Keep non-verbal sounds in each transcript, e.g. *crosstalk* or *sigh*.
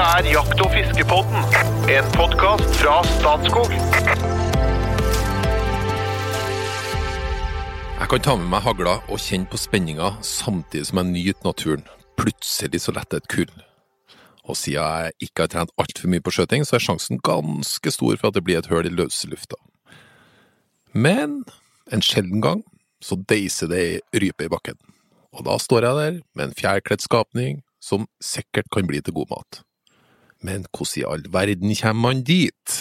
Dette er Jakt- og fiskepodden, en podkast fra Statskog. Jeg kan ta med meg hagla og kjenne på spenninga samtidig som jeg nyter naturen. Plutselig så letter et kull. Og siden jeg ikke har trent altfor mye på skjøting, så er sjansen ganske stor for at det blir et høl i løslufta. Men en sjelden gang så deiser det ei rype i bakken. Og da står jeg der med en fjærkledd skapning som sikkert kan bli til god mat. Men hvordan i all verden kommer man dit?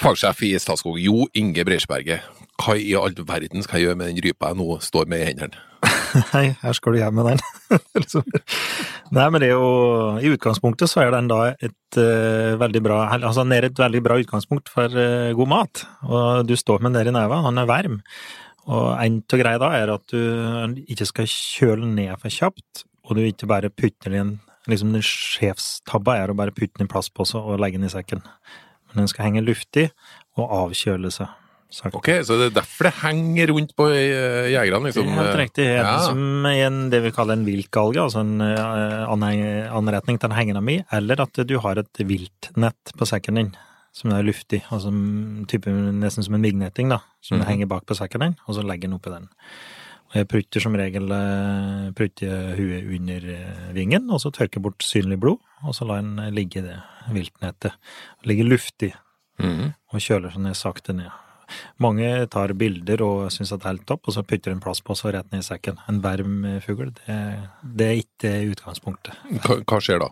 Fagsjef i Statskog, Jo Inge Breisberget. Hva i all verden skal jeg gjøre med den rypa jeg nå står med i hendene? *laughs* Nei, her skal du hjem med den. *laughs* Nei, men det er jo I utgangspunktet så er den da et uh, veldig bra Altså den er et veldig bra utgangspunkt for uh, god mat. Og du står med den der i neva, han er varm. Og en av greia da er at du ikke skal kjøle ned for kjapt, og du ikke bare putter den i en liksom Den sjefstabba er å bare putte den i plastpose og legge den i sekken. Men den skal henge luftig og avkjøle seg. Sagt. Ok, så det er derfor det henger rundt på eh, jegerne, liksom? helt riktig. Er Ja. som en, det vi kaller en viltgalge, altså en eh, anretning til den hengende eller at du har et viltnett på sekken din, som er luftig, altså type, nesten som en vignetting, da, som Mhm. henger bak på sekken din, og så legger den oppi den. Og jeg prutter som regel eh, prutter huet under eh, vingen, og så tørker bort synlig blod, og så lar den ligge i det viltnettet. Ligger luftig mm. og kjøler seg ned sakte ned. Mange tar bilder og syns at det er helt topp, og så putter en plastpose rett ned i sekken. En varm fugl, det, det er ikke utgangspunktet. Hva, hva skjer da?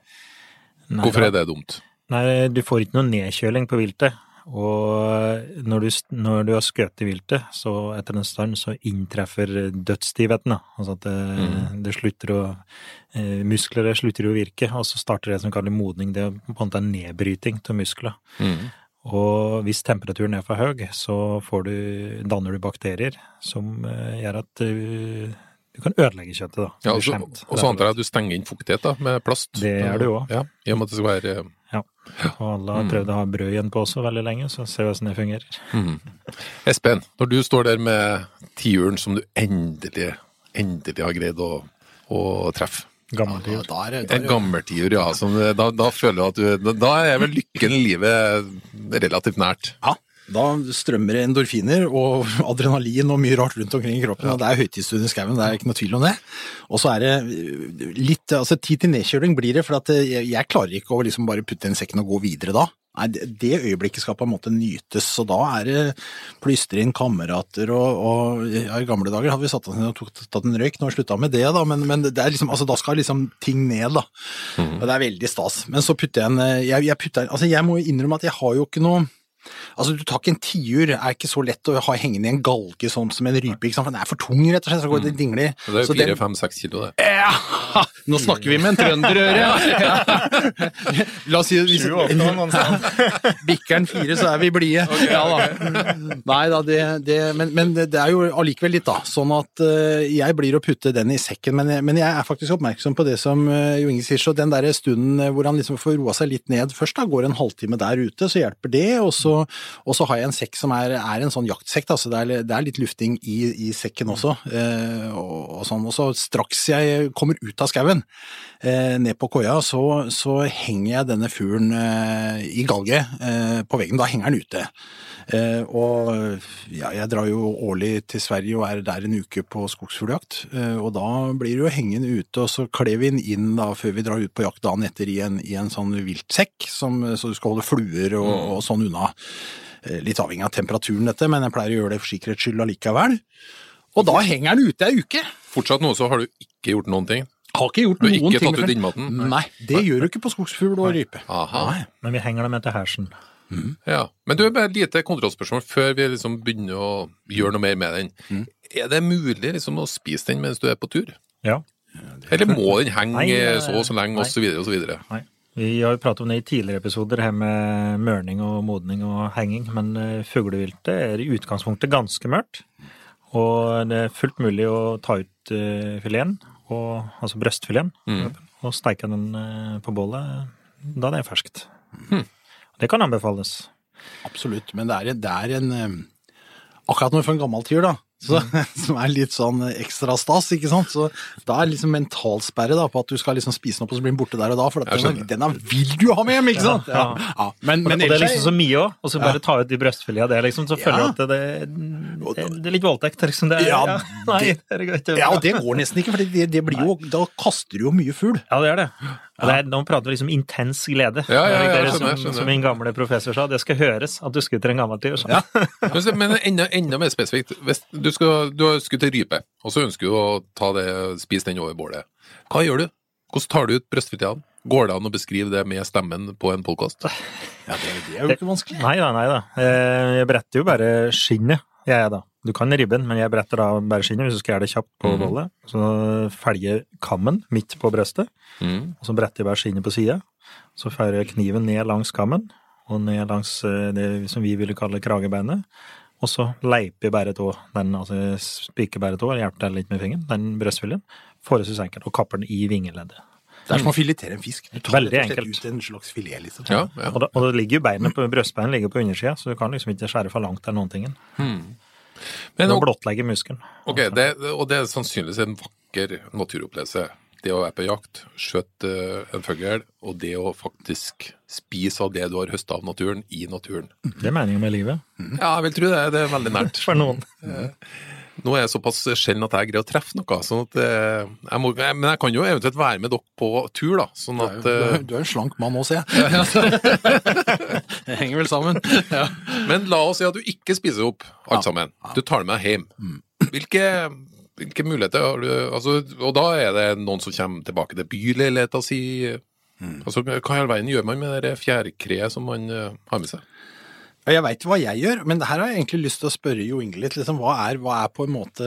Nei, Hvorfor er det dumt? Nei, du får ikke noe nedkjøling på viltet. Og når du, når du har skutt viltet, så etter en stund så inntreffer dødsstivheten. da. Altså at det, Mm. det slutter å eh, Muskler slutter å virke, og så starter det som kalles modning. Det er på en måte en nedbryting av muskler. Mm. Og hvis temperaturen er for høy, så får du, danner du bakterier som eh, gjør at du, kan ødelegge kjøttet. da. Ja, Blir og så- og så antar jeg at du stenger inn fuktighet da, med plast? Det gjør du også. Ja, I og med at det skal være Ja. Og alle har prøvd å ha brød igjen på også veldig lenge, så ser vi hvordan det fungerer. Mm. Espen, når du står der med tiuren som du endelig, endelig har greid å, å treffe Gammeltiur. Ja, er, det- da En gammeltiur, tiur, ja. Som, da, da føler du at du da- Da er vel lykken i livet relativt nært. ja, da strømmer det endorfiner og *laughs* adrenalin og mye rart rundt omkring i kroppen. Ja. Det er høytidsstund i skauen, det er ikke noe tvil om det. Og så er det øh, litt altså Tid til nedkjøling blir det, for at øh, jeg, jeg klarer ikke å liksom bare putte inn sekken og gå videre da. Nei, det, det øyeblikket skal på en måte nytes, så da er det plystre inn kamerater og, og ja, I gamle dager hadde vi satt oss ned og tok, tatt en røyk, nå har jeg slutta med det, da, men, men det er liksom, altså, da skal liksom ting ned, da. Og det er veldig stas. Men så putter jeg en øh, jeg, jeg, putter, altså, jeg må innrømme at jeg har jo ikke noe Altså, du tar ikke en tiur, er ikke så lett å ha hengende i en galge sånn som en rype, ikke sant? for den er for tung, rett og slett, så går det dingler. Så det er jo den- fire-fem-seks kilo, det. Ja, *laughs* nå snakker vi med en trønderøre! *laughs* La oss si hvis *laughs* bikker den fire, så er vi blide. Ja da. Nei da, det, det men, men det er jo allikevel litt, da. Sånn at uh, jeg blir å putte den i sekken, men, jeg- men jeg er faktisk oppmerksom på det som uh, Jo Inge sier, så den der stunden eh, hvor han liksom får roa seg litt ned først, da går en halvtime der ute, så hjelper det, og så, og så har jeg en sekk som er, er en sånn jaktsekk, da, så det er, det er litt lufting i, i sekken også, eh, og, og sånn. Og så straks jeg kommer ut av skauen, eh, ned på koia, så, så henger jeg denne fuglen eh, i galget eh, på veggen. Da henger den ute. Eh, og ja, jeg drar jo årlig til Sverige og er der en uke på skogsfugljakt. Eh, og da blir det jo hengende ute, og så kler vi den inn da før vi drar ut på jakt dagen etter i en, i en sånn viltsekk, som, så du skal holde fluer og, og sånn unna. Eh, Litt avhengig av temperaturen dette, men jeg pleier å gjøre det for sikkerhets skyld allikevel. Og da henger den ute ei uke. Fortsatt nå så har du ikke gjort noen ting. Har ikke gjort Du har ikke ikke ting. tatt ut innmaten? Nei, det gjør du ikke på skogsfugl og rype. Aha. Nei. Men vi henger dem etter hersen. Ja. Men du, bare et lite kontrollspørsmål før vi liksom begynner å gjøre noe mer med den. Mm. Er det mulig liksom å spise den mens du er på tur? Ja. Eller må den henge Nei, så og så lenge, osv., og så videre og så videre? Nei. Vi har jo pratet om det i tidligere episoder, her med mørning og modning og henging. Men eh, fugleviltet er i utgangspunktet ganske mørkt. Og det er fullt mulig å ta ut eh, fileten, og, altså brøstfileten, Mm. og steike den eh, på bålet da det er ferskt. Det kan anbefales. Absolutt, men det er, det er en eh, Akkurat når får en gammel tiur, da, Så, *laughs* som er litt sånn ekstra stas, ikke sant. Så da er liksom mentalsperre da, på at du skal liksom spise den opp, og så blir den borte der og da. For at den denne, skjønner. vil du ha med hjem, ikke sant? Ja, Ja. ja. Men, men og det er liksom så mye òg, og så bare ta ut de brystfiletene av det, liksom. Så føler Ja. du at det, det, det er litt voldtekt, liksom. Det er, Ja, ja, *laughs* nei, det- det er. Ja, og det går nesten ikke, for det, det blir jo, da kaster du jo mye fugl. Ja, det gjør det. Og det er, nå prater vi liksom intens glede. Ja, ja, ja, er jeg som, skjønner, jeg skjønner. som min gamle professor sa, det skal høres at du skutter en gammel sånn. Ja. Men Men enda, enda mer spesifikt. Hvis du, skal, du har skutt ei rype, og så ønsker du å ta det, spise den over bålet. Hva gjør du? Hvordan tar du ut brystfiletene? Går det an å beskrive det med stemmen på en podkast? Ja, det, det er jo ikke vanskelig. Nei da, nei da. Eh, Jeg bretter jo bare skinnet, jeg er da. Du kan ribben, men jeg bretter da bare skinnet hvis du skal gjøre det kjapt på mm. bollet. Så felger kammen midt på brøstet, Mm. og så bretter jeg bare skinnet på sida. Så fører jeg kniven ned langs kammen, og ned langs eh, det som vi ville kalle kragebeinet. Og så leiper bare tå, den, altså spiker bare tå, hjelper deg litt med fingeren, den brøstfileten, forholdsvis enkelt, og kapper den i vingeleddet. Det er som å filetere en fisk. Du tar Veldig enkelt. ut en slags filet, liksom. Ja, ja. Og, da, og det ligger jo beinet på brøstbeinet ligger på undersida, så du kan liksom ikke skjære for langt eller noen ting. Men, Du ok, blottlegger muskelen. det, og det er sannsynligvis en vakker naturopplevelse. Det å være på jakt, skjøte eh, en fugl, og det å faktisk spise av det du har høsta av naturen, i naturen. Det er meningen med livet. Ja, jeg vil tro det. Det er veldig nært. *laughs* For noen. Nå er jeg såpass sjelden at jeg greier å treffe noe, sånn at eh, jeg må, Men jeg kan jo eventuelt være med dere på tur, da. Sånn er, at du, eh, er, du er en slank mann også, jeg. *laughs* *laughs* Det henger vel sammen. Ja. Men la oss si at du ikke spiser opp alt sammen. Du tar det med deg hjem. Hvilke, hvilke muligheter har du altså, Og da er det noen som kommer tilbake til byleiligheta si. Altså, hva i all verden gjør man med det fjærkreet som man eh, har med seg? Jeg veit hva jeg gjør, men her har jeg egentlig lyst til å spørre Jo Inge litt. Liksom, hva, er, hva er på en måte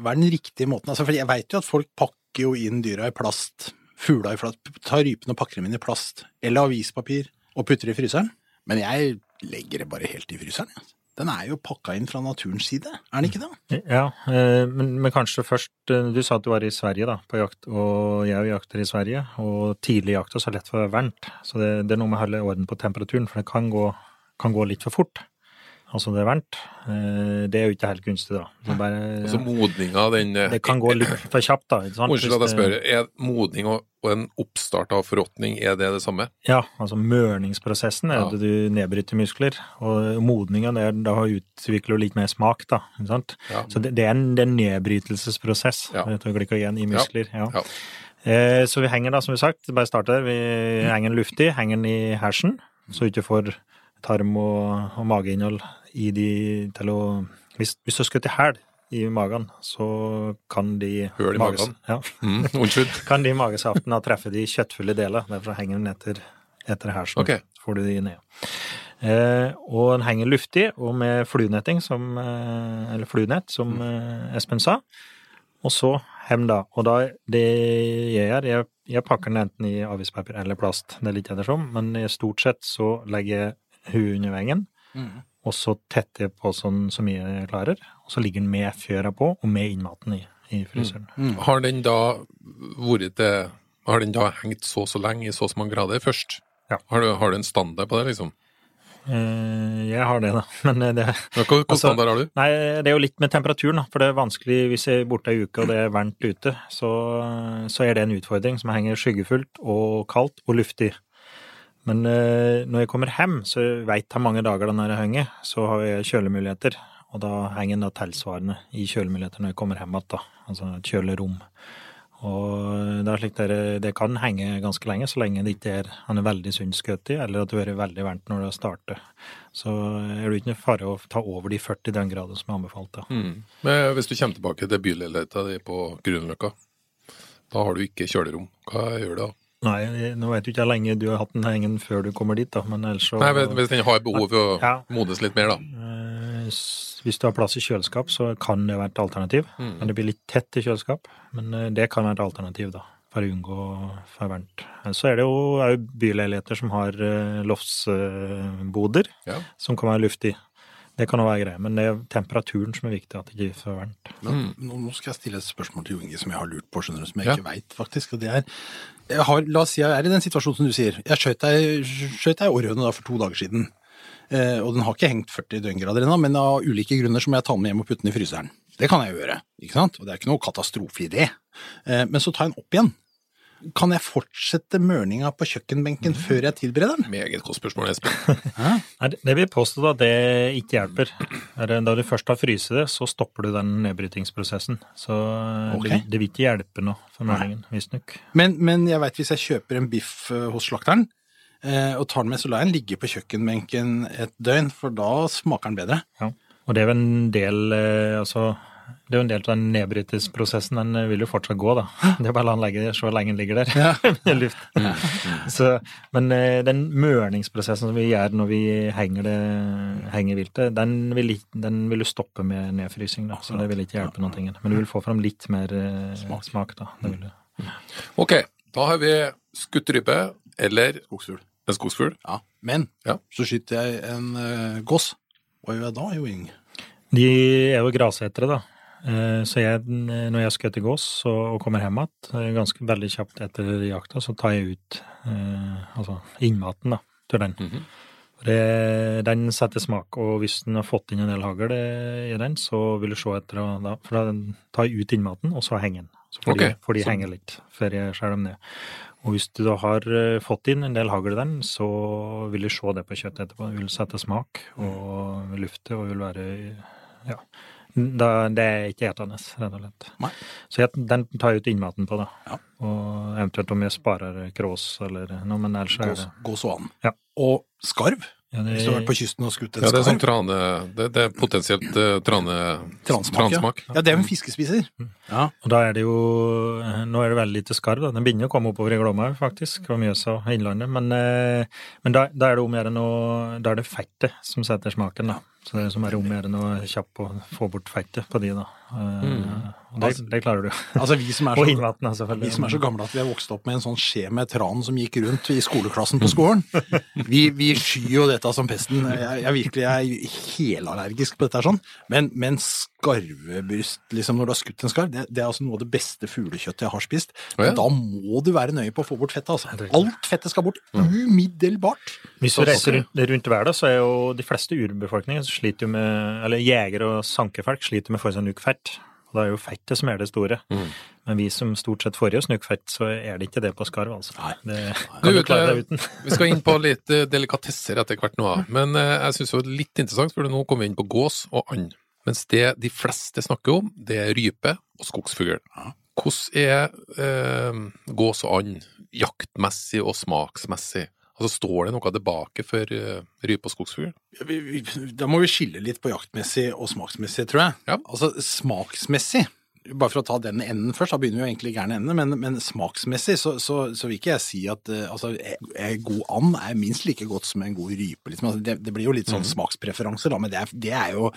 Hva er den riktige måten? Altså, for jeg veit jo at folk pakker jo inn dyra i plast, fugla i plast, tar rypene og pakker dem inn i plast, eller avispapir, og putter i fryseren. Men jeg legger det bare helt i fryseren. jeg. Den er jo pakka inn fra naturens side, er den ikke det? Ja, eh, men, men kanskje først eh, Du sa at du var i Sverige da, på jakt, og jeg jakter i Sverige. Og tidlig jakt er så lett for varmt, så det, det er noe med å holde orden på temperaturen, for det kan gå, kan gå litt for fort. Altså det er varmt. Eh, Det er jo ikke helt gunstig, da. Er bare, Altså modninga, den eh, det kan gå litt for kjapt, da. Unnskyld at jeg spør. Er modning og, en oppstart av forråtning, er det det samme? Ja, altså mørningsprosessen er Ja. at du nedbryter muskler, og modninga det er da utvikler du litt mer smak, da. ikke sant? Ja. Så det, det er en, det er en nedbrytelsesprosess, Ja. dette glykogen i muskler. Ja. Ja. Eh, så vi henger da, som vi sagt, bare starter vi henger den luftig, henger den i hersen, så du ikke får tarm og, og mageinnhold i de til å Hvis, hvis du har skutt i hæl i magen, så kan de Høl i magen? Ja Mm, unnskyld. *laughs* kan de magesaftene treffe de kjøttfulle deler. Derfor henger den etter, etter hersen. Ok. Så får du de ned. Eh, og den henger luftig og med fluenetting, som, eh, eller fluenett, som Mm. eh, Espen sa. Og så hem, da. Og da, det jeg gjør, jeg, jeg pakker den enten i avispapir eller plast, det er litt ettersom, men stort sett så legger jeg huet under vengen, og så tetter jeg på sånn så mye jeg klarer, og så ligger den med fjøra på, og med innmaten i, i fryseren. Har den da vært til Har den da hengt så og så lenge i så og så mange grader først? Ja. Har, du, har du en standard på det, liksom? Eh, jeg har det, da. *laughs* Men eh, det, Hvilken Altså- standard har du? Nei, det er jo litt med temperaturen, da. For det er vanskelig hvis jeg er borte ei uke og det er varmt ute. Så, så er det en utfordring som henger skyggefullt og kaldt og luftig. Men eh, når jeg kommer hjem, så veit jeg mange dager den jeg henger, så har jeg kjølemuligheter. Og da henger den tilsvarende i kjølemuligheter når jeg kommer hjem igjen. Altså et kjølerom. Og det er slik det, det kan henge ganske lenge, så lenge det ikke er er veldig sunn skutt i, eller at du er veldig varmt når det starter. Så er det ikke noe fare å ta over de 40 døgngrader som er anbefalt. da. Mm. Men hvis du kommer tilbake til byleiligheta di på Grünerløkka, da har du ikke kjølerom. Hva gjør du da? Nei, nå vet du ikke hvor lenge du har hatt den hengen før du kommer dit, da, men ellers så Nei, hvis- den har behov for å Ja. modnes litt mer, da. Eh, Hvis du har plass i kjøleskap, så kan det være et alternativ. Mm. Men det blir litt tett i kjøleskap. Men eh, det kan være et alternativ, da, for å unngå for varmt. Så er det jo òg byleiligheter som har eh, loftsboder, Ja. som kan være luftig. Det kan jo være greit, men det er temperaturen som er viktig, at det ikke er for varmt. Men nå, nå skal jeg stille et spørsmål til Jo Inge som jeg har lurt på, skjønner du, som jeg Ja. ikke veit, faktisk. Og det er jeg har, La oss si jeg er i den situasjonen som du sier. Jeg skjøt ei skjøt ei orrhøne for to dager siden. Eh, og den har ikke hengt 40 døgngrader ennå, men av ulike grunner så må jeg ta den med hjem og putte den i fryseren. Det kan jeg gjøre, ikke sant? og det er ikke noe katastrofe i det. Eh, Men så tar jeg den opp igjen. Kan jeg fortsette mørninga på kjøkkenbenken før jeg tilbereder den? Meget godt spørsmål, Espen. *laughs* Nei, det- det vil påstå at det ikke hjelper. Er Da du først har fryst det, så stopper du den nedbrytingsprosessen. Så okay. Det, det vil ikke hjelpe noe for mørningen, visstnok. Men, men jeg veit hvis jeg kjøper en biff eh, hos slakteren, eh, og tar den med, så lar jeg den ligge på kjøkkenbenken et døgn, for da smaker den bedre. Ja. Og det er jo en del eh, altså det er jo en del av den nedbrytelsesprosessen. Den vil jo fortsatt gå, da. Det er bare å la den ligge så lenge den ligger der. i *laughs* luft. Så, men eh, den mørningsprosessen som vi gjør når vi henger, det, henger viltet, den vil, den vil du stoppe med nedfrysing. Da. Så det vil ikke hjelpe noe. Men du vil få fram litt mer smak, smak. da. Det vil du. Ok, da har vi skutt rype, eller Skogsfugl. en skogsfugl. Ja. Men Ja. så skyter jeg en uh, gås. Hva gjør jeg da, Jo Ing? De er jo grasetere, da. Eh, Så jeg, når jeg skal til gås og kommer hjem igjen, eh, ganske veldig kjapt etter jakta, så tar jeg ut eh, altså innmaten da, til den. det, den setter smak, og hvis den har fått inn en del hagl eh, i den, så vil du se etter å da, For da tar jeg ut innmaten, og så henger den. Så får, de, Ok, får de så- henge litt før jeg skjærer dem ned. Og hvis du da har eh, fått inn en del hagl i den, så vil du se det på kjøttet etterpå. Det vil sette smak og lufte og vil være ja. Da, det er ikke etende, rett og slett. Nei. Så jeg, den tar jeg ut innmaten på, da. Ja. Og eventuelt om jeg sparer krås eller noe, men ellers er det gås og and. Ja. Og skarv. Ja, det, Hvis du har vært på kysten og skutt en skarv. Ja, det er sånn trane... Det, det er potensielt uh, trane... Transmak, ja. transmak. Ja, det er jo en fiskespiser. Ja. Og da er det jo Nå er det veldig lite skarv, da. Den begynner å komme oppover i Glomma, faktisk, og Mjøsa og Innlandet. Men, eh, men da, da er det om å gjøre noe Da er det fettet som setter smaken, da. Så det er som er om å gjøre noe kjapt å få bort fettet på de, da. Eh, og det, det klarer du. *laughs* Altså, vi som er *laughs* så Vi som er så gamle at vi har vokst opp med en sånn skje med tran som gikk rundt i skoleklassen på skolen. *laughs* Vi, vi skyr jo dette som pesten. Jeg, jeg virkelig er helallergisk på dette her sånn. Men, men skarvebryst, liksom når du har skutt en skarv, det, det er altså noe av det beste fuglekjøttet jeg har spist. Ja. Men da må du være nøye på å få bort fettet, altså. Alt fettet skal bort umiddelbart. Hvis du reiser rundt, rundt verden, så er jo de fleste urbefolkninger sliter jo med Eller jegere og sankefolk sliter med å få i seg nok fett. Og det er jo fettet som er det store. Men vi som stort sett får i oss snukkfett, så er det ikke det på skarv, altså. Nei. Det kan du du klare deg uten. vi skal inn på *laughs* litt eh, delikatesser etter hvert nå, men eh, jeg syns det var litt interessant, for nå kommer vi inn på gås og and. Mens det de fleste snakker om, det er rype og skogsfugl. Hvordan er eh, gås og and jaktmessig og smaksmessig? Altså Står det noe tilbake for eh, rype og skogsfugl? Da må vi skille litt på jaktmessig og smaksmessig, tror jeg. Ja. Altså smaksmessig, bare for å ta den enden først, da begynner vi jo egentlig i gæren ende, men, men smaksmessig så, så, så vil ikke jeg si at eh, altså, eh, eh, god and er minst like godt som en god rype. Liksom. Altså, det, det blir jo litt sånn smakspreferanser, da, men det er, det er jo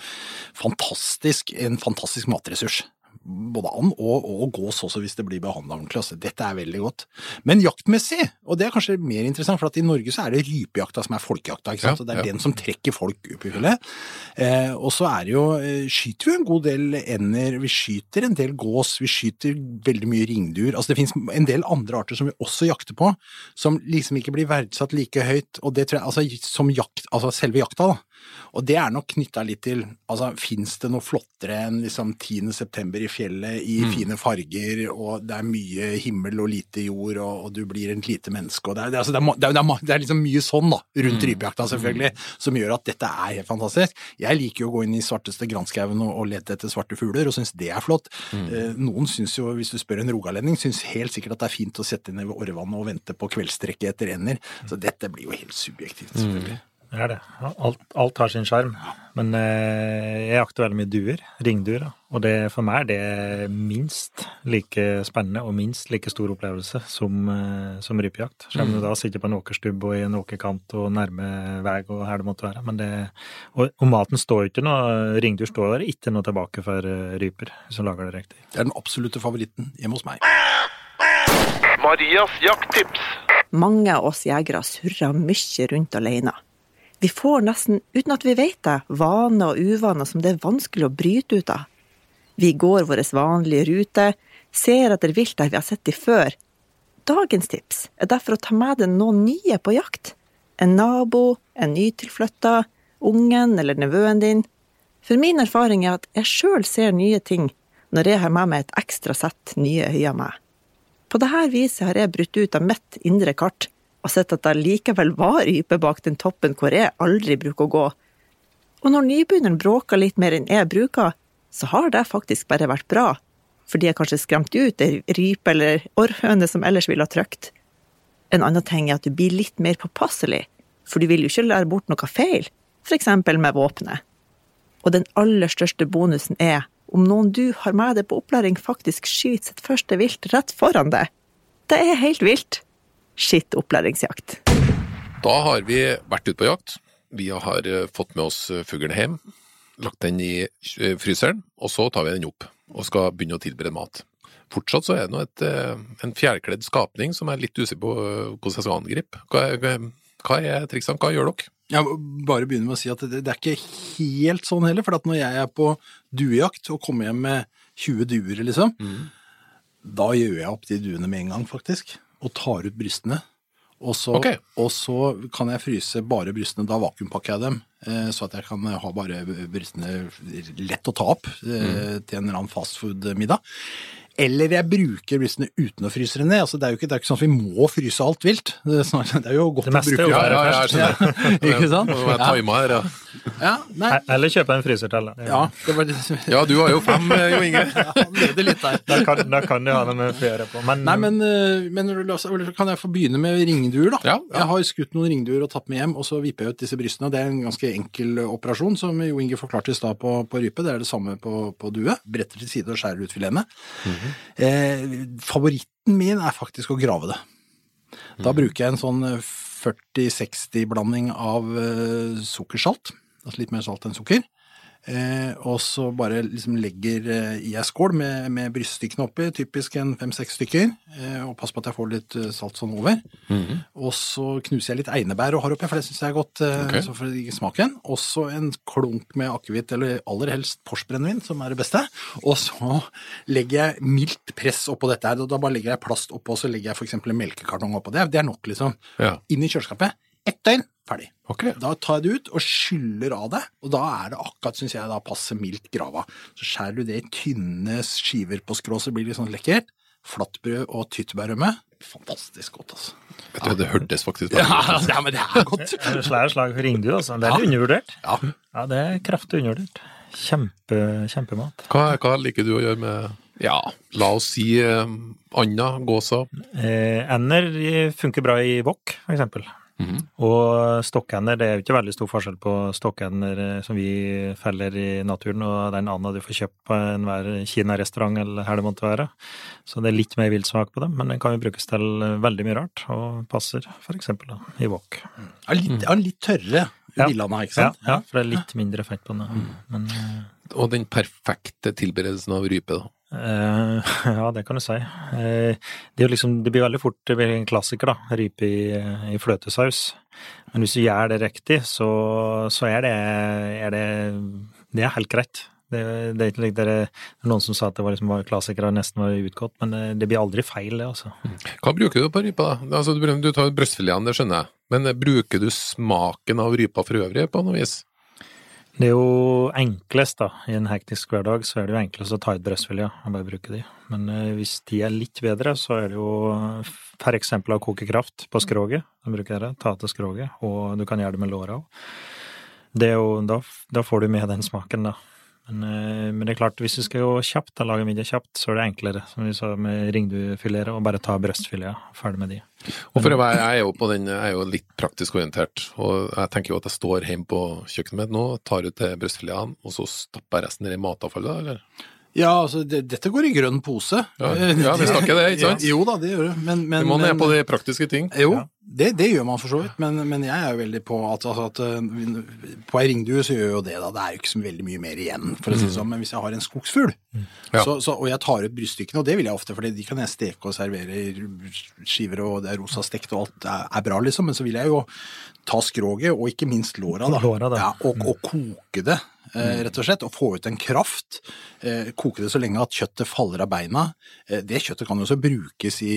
fantastisk, en fantastisk matressurs. Både an og, og gås også, hvis det blir behandla ordentlig. Altså, dette er veldig godt. Men jaktmessig, og det er kanskje mer interessant, for at i Norge så er det rypejakta som er folkejakta. ikke sant? Ja, det er ja. den som trekker folk opp i hullet. Eh, og så er det jo, eh, skyter vi en god del ender, vi skyter en del gås, vi skyter veldig mye ringduer. Altså det finnes en del andre arter som vi også jakter på, som liksom ikke blir verdsatt like høyt, og det tror jeg, altså som jakt, altså selve jakta da. Og det er nok knytta litt til altså Fins det noe flottere enn liksom 10. september i fjellet i fine farger, og det er mye himmel og lite jord, og, og du blir et lite menneske og Det er, altså, det er, det er, det er, liksom mye sånn da, rundt rypejakta, selvfølgelig, som gjør at dette er helt fantastisk. Jeg liker jo å gå inn i svarteste granskauen og, og lete etter svarte fugler, og syns det er flott. Eh, noen syns jo, hvis du spør en rogalending, syns helt sikkert at det er fint å sette ned ved Orrevannet og vente på kveldstrekket etter ender. Så dette blir jo helt subjektivt, selvfølgelig. Det er det. Alt, alt har sin sjarm. Men eh, jeg jakter veldig mye duer. Ringduer. da. Og det, for meg er det minst like spennende og minst like stor opplevelse som, eh, som rypejakt. Selv om du da sitter på en åkerstubb og i en åkerkant og nærme vei og her det måtte være. Men det, og, og maten står jo ikke noe Ringduer står der ikke noe tilbake for eh, ryper, hvis du lager det riktig. Det er den absolutte favoritten hjemme hos meg. Marias jakttips. Mange av oss jegere surrer mye rundt alene. Vi får nesten, uten at vi vet det, vaner og uvaner som det er vanskelig å bryte ut av. Vi går vår vanlige rute, ser etter vilt der vi har sett de før. Dagens tips er derfor å ta med deg noen nye på jakt. En nabo, en nytilflytta, ungen eller nevøen din. For min erfaring er at jeg sjøl ser nye ting når jeg har med meg et ekstra sett nye øyne med. På dette viset har jeg brutt ut av mitt indre kart og sett at det likevel var rype bak den toppen hvor jeg aldri bruker å gå. Og når nybegynneren bråker litt mer enn jeg bruker, så har det faktisk bare vært bra, for de har kanskje skremt ut ei rype eller orrhøne som ellers ville ha trykt. En annen ting er at du blir litt mer påpasselig, for du vil jo ikke lære bort noe feil, for eksempel med våpenet. Og den aller største bonusen er om noen du har med deg på opplæring faktisk skyter sitt første vilt rett foran deg. Det er helt vilt. Skitt opplæringsjakt. Da har vi vært ute på jakt. Vi har eh, fått med oss eh, fuglen hjem, lagt den i eh, fryseren, og så tar vi den opp og skal begynne å tilberede mat. Fortsatt så er det nå et, en fjærkledd skapning som jeg er litt usikker på hvordan jeg skal angripe. Hva er, hva er triksene? Hva gjør dere? Jeg bare begynner med å si at det, det er ikke helt sånn heller. For at når jeg er på duejakt og kommer hjem med 20 duer, liksom, da gjør jeg opp de duene med en gang, faktisk. Og tar ut brystene. Og så, okay. og så kan jeg fryse bare brystene. Da vakuumpakker jeg dem, eh, så at jeg kan ha bare brystene lett å ta opp mm. til en eller annen fastfood-middag. Eller jeg bruker brystene uten å fryse dem ned. Altså, det, er jo ikke, det er ikke sånn at vi må fryse alt vilt. Det er, snart, det er jo godt Det å er bruke jo Ja, ja, ja, jeg skjønner. *laughs* Ikke sant? Må jeg Ja. her, ja. Ja, nei, Eller kjøpe en fryser til. ja, det var det. Ja, du har jo fem, eh, Jo Inge. *laughs* Ja, han leder litt der. Da kan, da kan du ha noe med flere på. Men, Nei, men, eh, men eller kan jeg få begynne med ringduer, da? Ja, ja. Jeg har skutt noen ringduer og tatt med hjem, og så vipper jeg ut disse brystene. Det er en ganske enkel operasjon, som Jo Inge forklarte i stad på, på rype. Det er det samme på, på due. Bretter til side og skjærer ut filetene. Eh, favoritten min er faktisk å grave det. Da bruker jeg en sånn eh, 40-60-blanding av eh, sukkersalt, altså litt mer salt enn sukker. Eh, og så bare liksom legger eh, i ei skål med, med bryststykkene oppi, typisk en fem-seks stykker, eh, og pass på at jeg får litt eh, salt sånn over. Og så knuser jeg litt einebær og har oppi, for det syns jeg er godt, eh, Ok. så for smaken. Og så en klunk med akevitt, eller aller helst Porsbrennevin, som er det beste. Og så legger jeg mildt press oppå dette her, og da bare legger jeg plast oppå, og så legger jeg eksempel en melkekartong oppå. Det, det er nok, liksom. Ja. Inn i kjøleskapet. Ett døgn, ferdig. Okay. Da tar jeg det ut og skyller av det, og da er det akkurat, syns jeg, da passe mildt grava. Så skjærer du det i tynne skiver på skrå, så blir det litt sånn lekkert. Flatbrød og tyttebærrømme. Fantastisk godt, altså. Vet du, det hørtes faktisk veldig Ja, ut. ja, men det er godt. Eller slag, slag for ringdu, altså. Det er Ja. undervurdert. Ja. Ja, det er kraftig undervurdert. Kjempe, kjempemat. Hva, hva liker du å gjøre med Ja, la oss si eh, anda, gåsa. Eh, ender funker bra i wok, for eksempel. Mhm. Og stokkender, det er jo ikke veldig stor forskjell på stokkender eh, som vi feller i naturen, og den anda du får kjøpt på enhver kinarestaurant eller her det måtte være. Så det er litt mer viltsmak på dem, men den kan jo brukes til veldig mye rart, og passer for eksempel da, i wok. Er litt, er litt tørre Ja. villanda, ikke sant? ja, for det er litt mindre fett på den. Men eh, Og den perfekte tilberedelsen av rype, da. Eh, *laughs* ja, det kan du si. Uh, det, liksom, det blir veldig fort det blir en klassiker, da. Rype i, i fløtesaus. Men hvis du gjør det riktig, så, så er, det, er det Det er helt greit. Det, er ikke like noen som sa at det var liksom var klassikere og nesten var utgått, men eh, det blir aldri feil, det, altså. Hva bruker du på rypa? da? Altså, du, du tar brystfiletene, det skjønner jeg. Men bruker du smaken av rypa for øvrig på noe vis? Det er jo enklest, da. I en hektisk hverdag så er det jo enklest å ta ut brystfilet og bare bruke de. Men eh, hvis de er litt bedre, så er det jo for eksempel å koke kraft på skroget. Da bruker det. Ta til skroget, og du kan gjøre det med låra òg. Da, da får du med den smaken, da. Men, eh, men det er klart, hvis du skal gå kjapt, da lage middag kjapt, så er det enklere, som vi sa med ringduefileter, og bare ta brystfileter. Ferdig med de. Og for å være, jeg er jo på den, jeg er jo litt praktisk orientert, og jeg tenker jo at jeg står hjemme på kjøkkenet mitt nå, tar ut brystfiletene, og så stapper jeg resten i matavfallet, eller? Ja, altså, det, dette går i grønn pose. Ja, ja, vi snakker det, ikke sant? Ja, jo da, det gjør det. Men, men, må ned på de praktiske ting. Jo, det, det gjør man for så vidt, men, men jeg er jo veldig på at, altså at uh, på ei ringdue så gjør jo det, da. Det er jo ikke så veldig mye mer igjen, for å si det sånn. Men hvis jeg har en skogsfugl, Ja. så, så, og jeg tar ut bryststykkene, og det vil jeg ofte, for de kan jeg steke og servere i skiver, og det er rosa stekt, og alt er, er bra, liksom. Men så vil jeg jo ta skroget, og ikke minst låra, da. Låra, da. Ja, og, og koke det eh, rett og slett, og få ut en kraft. Eh, koke det så lenge at kjøttet faller av beina. Eh, det kjøttet kan jo også brukes i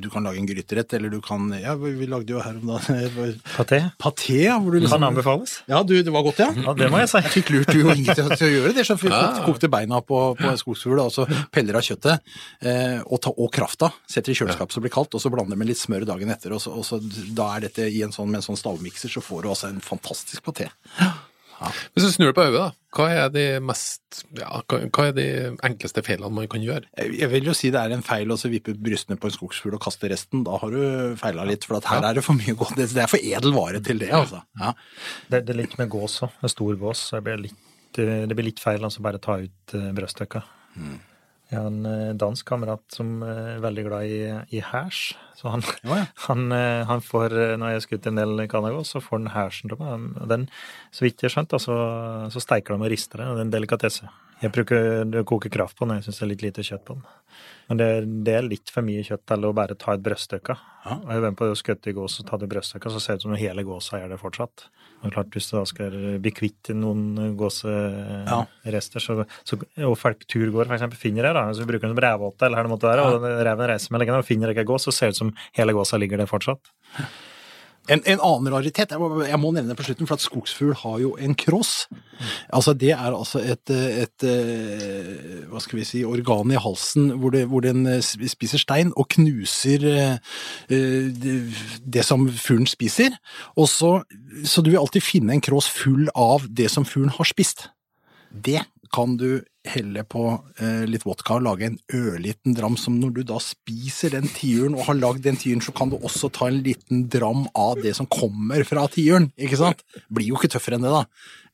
Du kan lage en gryterett, eller du kan Ja, vi lagde jo her om dagen *laughs* Paté paté, ja, hvor du liksom kan anbefales. Ja, du, det var godt, ja. Ja, det må jeg si. Jeg fikk lurt jo Inge til, til å gjøre det, så vi kokte, beina på, på en skogsfugl, og så peller av kjøttet, eh, og, ta, og krafta, setter i kjøleskapet så det blir kaldt, og så blander med litt smør dagen etter, og så, og så da er dette i en sånn, med en sånn stavmikser, så får du altså en fantastisk paté. Hvis du snur det på hodet. Hva er de mest ja, hva, hva er de enkleste feilene man kan gjøre? Jeg vil jo si det er en feil å så vippe brystene på en skogsfugl og kaste resten. Da har du feila litt, for at her er det for mye godt. Det er for edel vare til det, altså. Ja. Det, det er litt med gås òg. en stor gås. Det blir litt, eh, det blir litt feil altså bare ta ut uh, brødstykka. Jeg har en eh, dansk kamerat som eh, er veldig glad i, i hæsj. Så han, Ja, ja. *laughs* han, eh, han får, eh, når jeg har skutt en del kanagås, så får han hæsjen til meg. Den, så vidt jeg har skjønt, så, så steiker de og rister det. Det er en delikatesse. Jeg bruker å koke kraft på den, jeg syns det er litt lite kjøtt på den. Men det, det er litt for mye kjøtt til å bare ta et brødstykke. Ja. Og jeg venter med på å skutte i gås og ta det brødstykket, så ser det ut som hele gåsa gjør det fortsatt. Og klart, Hvis du da skal bli kvitt noen gåserester, så, så, og folk turgåer for eksempel finner det, da, så bruker den som revåte eller hva det måtte være, og den reven reiser med leggene og finner ikke gås, så ser det ut som hele gåsa ligger der fortsatt. En, en annen raritet, jeg må, jeg må nevne på slutten, for at skogsfugl har jo en kross. Altså Det er altså et, et, et hva skal vi si, organ i halsen hvor, det, hvor den eh, spiser stein og knuser eh, eh, det, som fuglen spiser. Og så, så du vil alltid finne en kross full av det som fuglen har spist. Det kan du helle på eh, litt vodka og lage en ørliten dram, som når du da spiser den tiuren og har lagd den tiuren, så kan du også ta en liten dram av det som kommer fra tiuren, ikke sant? Blir jo ikke tøffere enn det, da.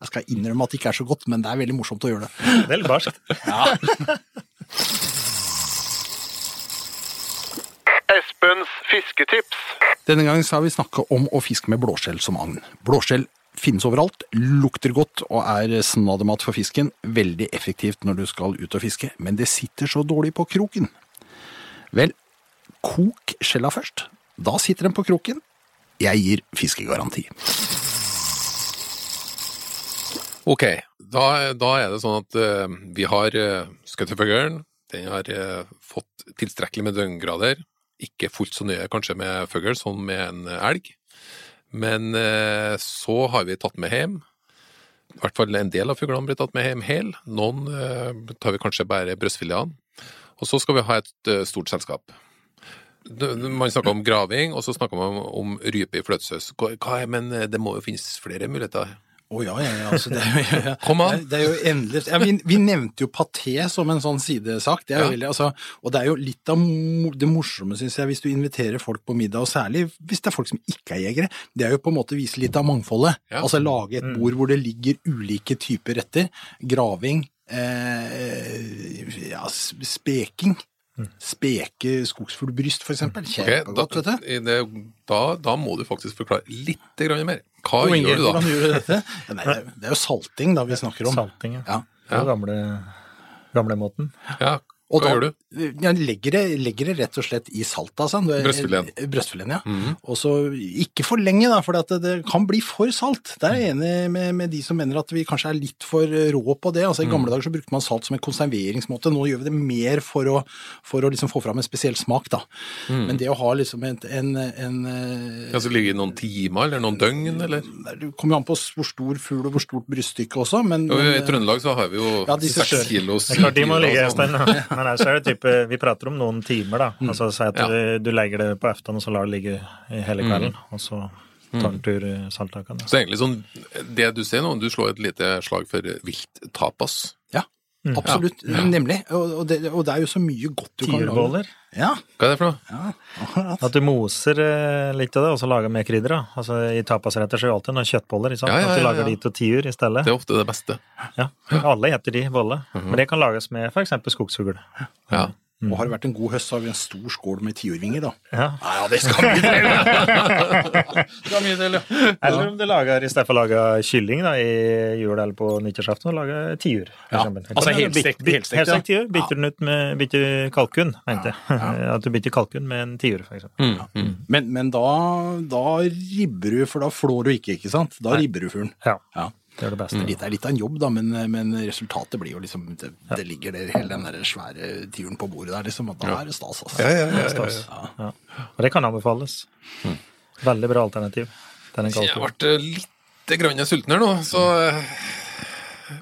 Jeg skal innrømme at det ikke er så godt, men det er veldig morsomt å gjøre det. *laughs* Det er litt barskt. *laughs* Espens fisketips. Denne gangen skal vi snakke om å fiske med blåskjell som agn. Blåskjell finnes overalt, lukter godt og er snaddermat for fisken. Veldig effektivt når du skal ut og fiske, men det sitter så dårlig på kroken. Vel, kok skjella først. Da sitter den på kroken. Jeg gir fiskegaranti. Ok, da, da er det sånn at uh, vi har uh, skuttefuglen. Den har uh, fått tilstrekkelig med døgngrader. Ikke fullt så nøye kanskje med fugl som med en elg. Men eh, så har vi tatt med hjem. I hvert fall en del av fuglene blir tatt med hjem hel. Noen eh, tar vi kanskje bare brystfiletene. Og så skal vi ha et eh, stort selskap. Man snakker om graving, og så snakker man om, rype i fløtesaus. Men det må jo finnes flere muligheter. Å ja, ja, ja. Altså, det, er jo, *laughs* ja. Kom an. Det, er jo endelig ja, vi, vi nevnte jo paté som en sånn sidesak. Det er jo veldig, altså, og det er jo litt av det morsomme, syns jeg, hvis du inviterer folk på middag, og særlig hvis det er folk som ikke er jegere. Det er jo på en måte å vise litt av mangfoldet. Altså lage et bord hvor det ligger ulike typer retter. Graving, eh, ja, speking. Speke skogsfuglbryst, for eksempel. Kjempegodt, da, vet du. det, da, da må du faktisk forklare litt mer. Hva Inge, gjør du da? Hvordan gjør du dette? Nei, det, er, det er jo salting da vi snakker om. Salting, ja. Ja. Det er gamle, gamle måten. Ja, Og hva da gjør du? Ja, legger, det, legger det rett og slett i salt, altså. Det- Brøstfileten. Brøstfileten, ja. Mhm. Og så ikke for lenge, da, for det, det kan bli for salt. Der er jeg enig med, med de som mener at vi kanskje er litt for rå på det. Altså I gamle gamle dager så brukte man salt som en konserveringsmåte. Nå gjør vi det mer for å, for å liksom få fram en spesiell smak, da. Men det å ha liksom en, en, en eh, Ja, så ligger det noen timer eller noen døgn, eller? Det kommer jo an på hvor stor fugl og hvor stort bryststykke også, men, Jo, I Trøndelag så har vi jo Ja, seks ja, kilos Det er klart de må ligge en og sånn. *laughs* *laughs* da. Men er det type, vi prater om noen timer, da. Altså Si at du, du legger det på eftan, og så lar det ligge i hele kvelden. Og så tar en tur i saltakene. Så egentlig sånn, det du ser nå, du slår et lite slag for vilttapas. Ja, absolutt. Nemlig. Og, og, det, og det er jo så mye godt du kan lage. Ja, Hva er det for noe? ja. At du moser eh, litt av det, og så lager med krydder. da. Altså I tapasretter så er det alltid noen kjøttboller. ikke sant? Ja, ja, At du lager ja. de til tiur i stedet. Det er ofte det beste. Ja. Alle heter de bolle. Men det kan lages med f.eks. skogsfugl. Ja. Og har det vært en god høst, så har vi en stor skål med tiurvinger, da. Ja. Ja, det skal *laughs* mye til! skal mye til, ja. Eller om du lager, i stedet for å lage kylling da, i jul eller på nyttårsaften, og lager tiur. for Ja, eksempel. altså helstekt- ja. Tiur. Bytter den ut med bytter kalkun, mente jeg. *laughs* At du bytter kalkun med en tiur, for eksempel. Mm, mm. Men, men da, da ribber du, for da flår du ikke, ikke sant? Da ribber du fuglen. Ja. Det er det beste. Litt er litt av en jobb, da, men, men resultatet blir jo liksom Det, det ligger der hele den der svære tiuren på bordet der, liksom. At da er det stas, altså. Ja, ja, ja, ja, Stas. Ja. Og det kan anbefales. Veldig bra alternativ. Den er Jeg ble litt grann sulten her nå, så eh,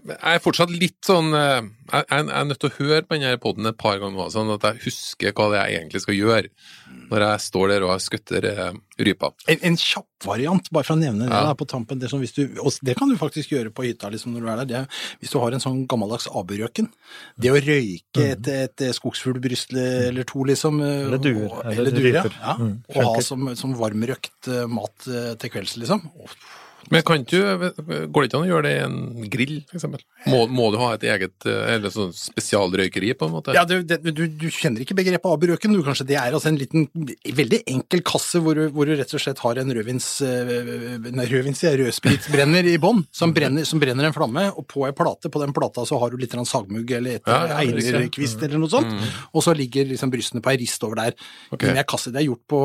jeg er fortsatt litt sånn eh, Jeg, jeg jeg er nødt til å høre på denne poden et par ganger, sånn at jeg husker hva det er jeg egentlig skal gjøre når jeg står der og har skutter eh, rypa. En, en kjapp variant, bare for å nevne det Ja. der på tampen. Det, som hvis du, og det kan du faktisk gjøre på hytta liksom, når du er der. Det, hvis du har en sånn gammeldags aburøken. Det å røyke et, et, skogsfuglbryst eller to, liksom. eh, Eller duer, eller Eller duer, ja. Mm, Og ha som, som varmrøkt eh, mat eh, til kvelds, liksom. Å, Men kan du, går det ikke an å gjøre det i en grill, f.eks.? Må, må du ha et eget eh, eller sånn spesialrøykeri, på en måte? Ja, du, det, du, du kjenner ikke begrepet aburøken, du kanskje. Det er altså en liten, veldig enkel kasse hvor du, hvor du rett og slett har en rødvins, eh, nei, rødvins, ja, rødspritbrenner i bånn, som, som brenner en flamme, og på ei plate, på den plata så har du litt sagmugg eller et Ja, einerkvist eller noe sånt, og så ligger liksom brystene på ei rist over der. Okay. Med ei kasse. Det er gjort på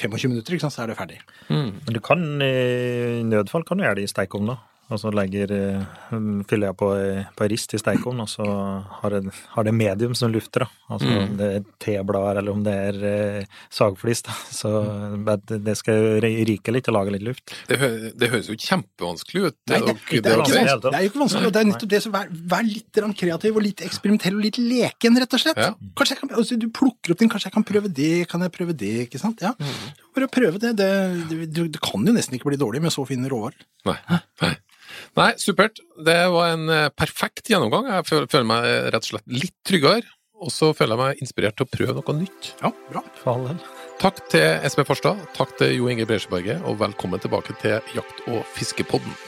25 minutter, ikke sant, så er det ferdig. Men du kan i nødfall kan du gjøre det i stekeovn, da. Og så legger, eh, fyller jeg på, ei- på rist i stekeovn, og så har det, har det medium som lufter. da. Altså om det er teblader eller om det er eh, sagflis. da. Så det- det skal ryke litt og lage litt luft. Det, hø det høres jo kjempevanskelig ut. Nei, det, er det er jo ikke vanskelig, det er nettopp det som vær, vær litt kreativ og litt eksperimentell og litt leken, rett og slett. Ja. Kanskje jeg kan, altså, du plukker opp den kanskje jeg kan prøve det, kan jeg prøve det, ikke sant? Ja, bare prøve det. Det, det, det, det kan jo nesten ikke bli dårlig med så fine råvarer. Nei. Nei. Nei, supert. Det var en eh, perfekt gjennomgang. Jeg føler, meg rett og slett litt tryggere. Og så føler jeg meg inspirert til å prøve noe nytt. Ja, bra. For. Takk til Espen Farstad, takk til Jo Inge Bresjeberget, og velkommen tilbake til Jakt- og fiskepodden.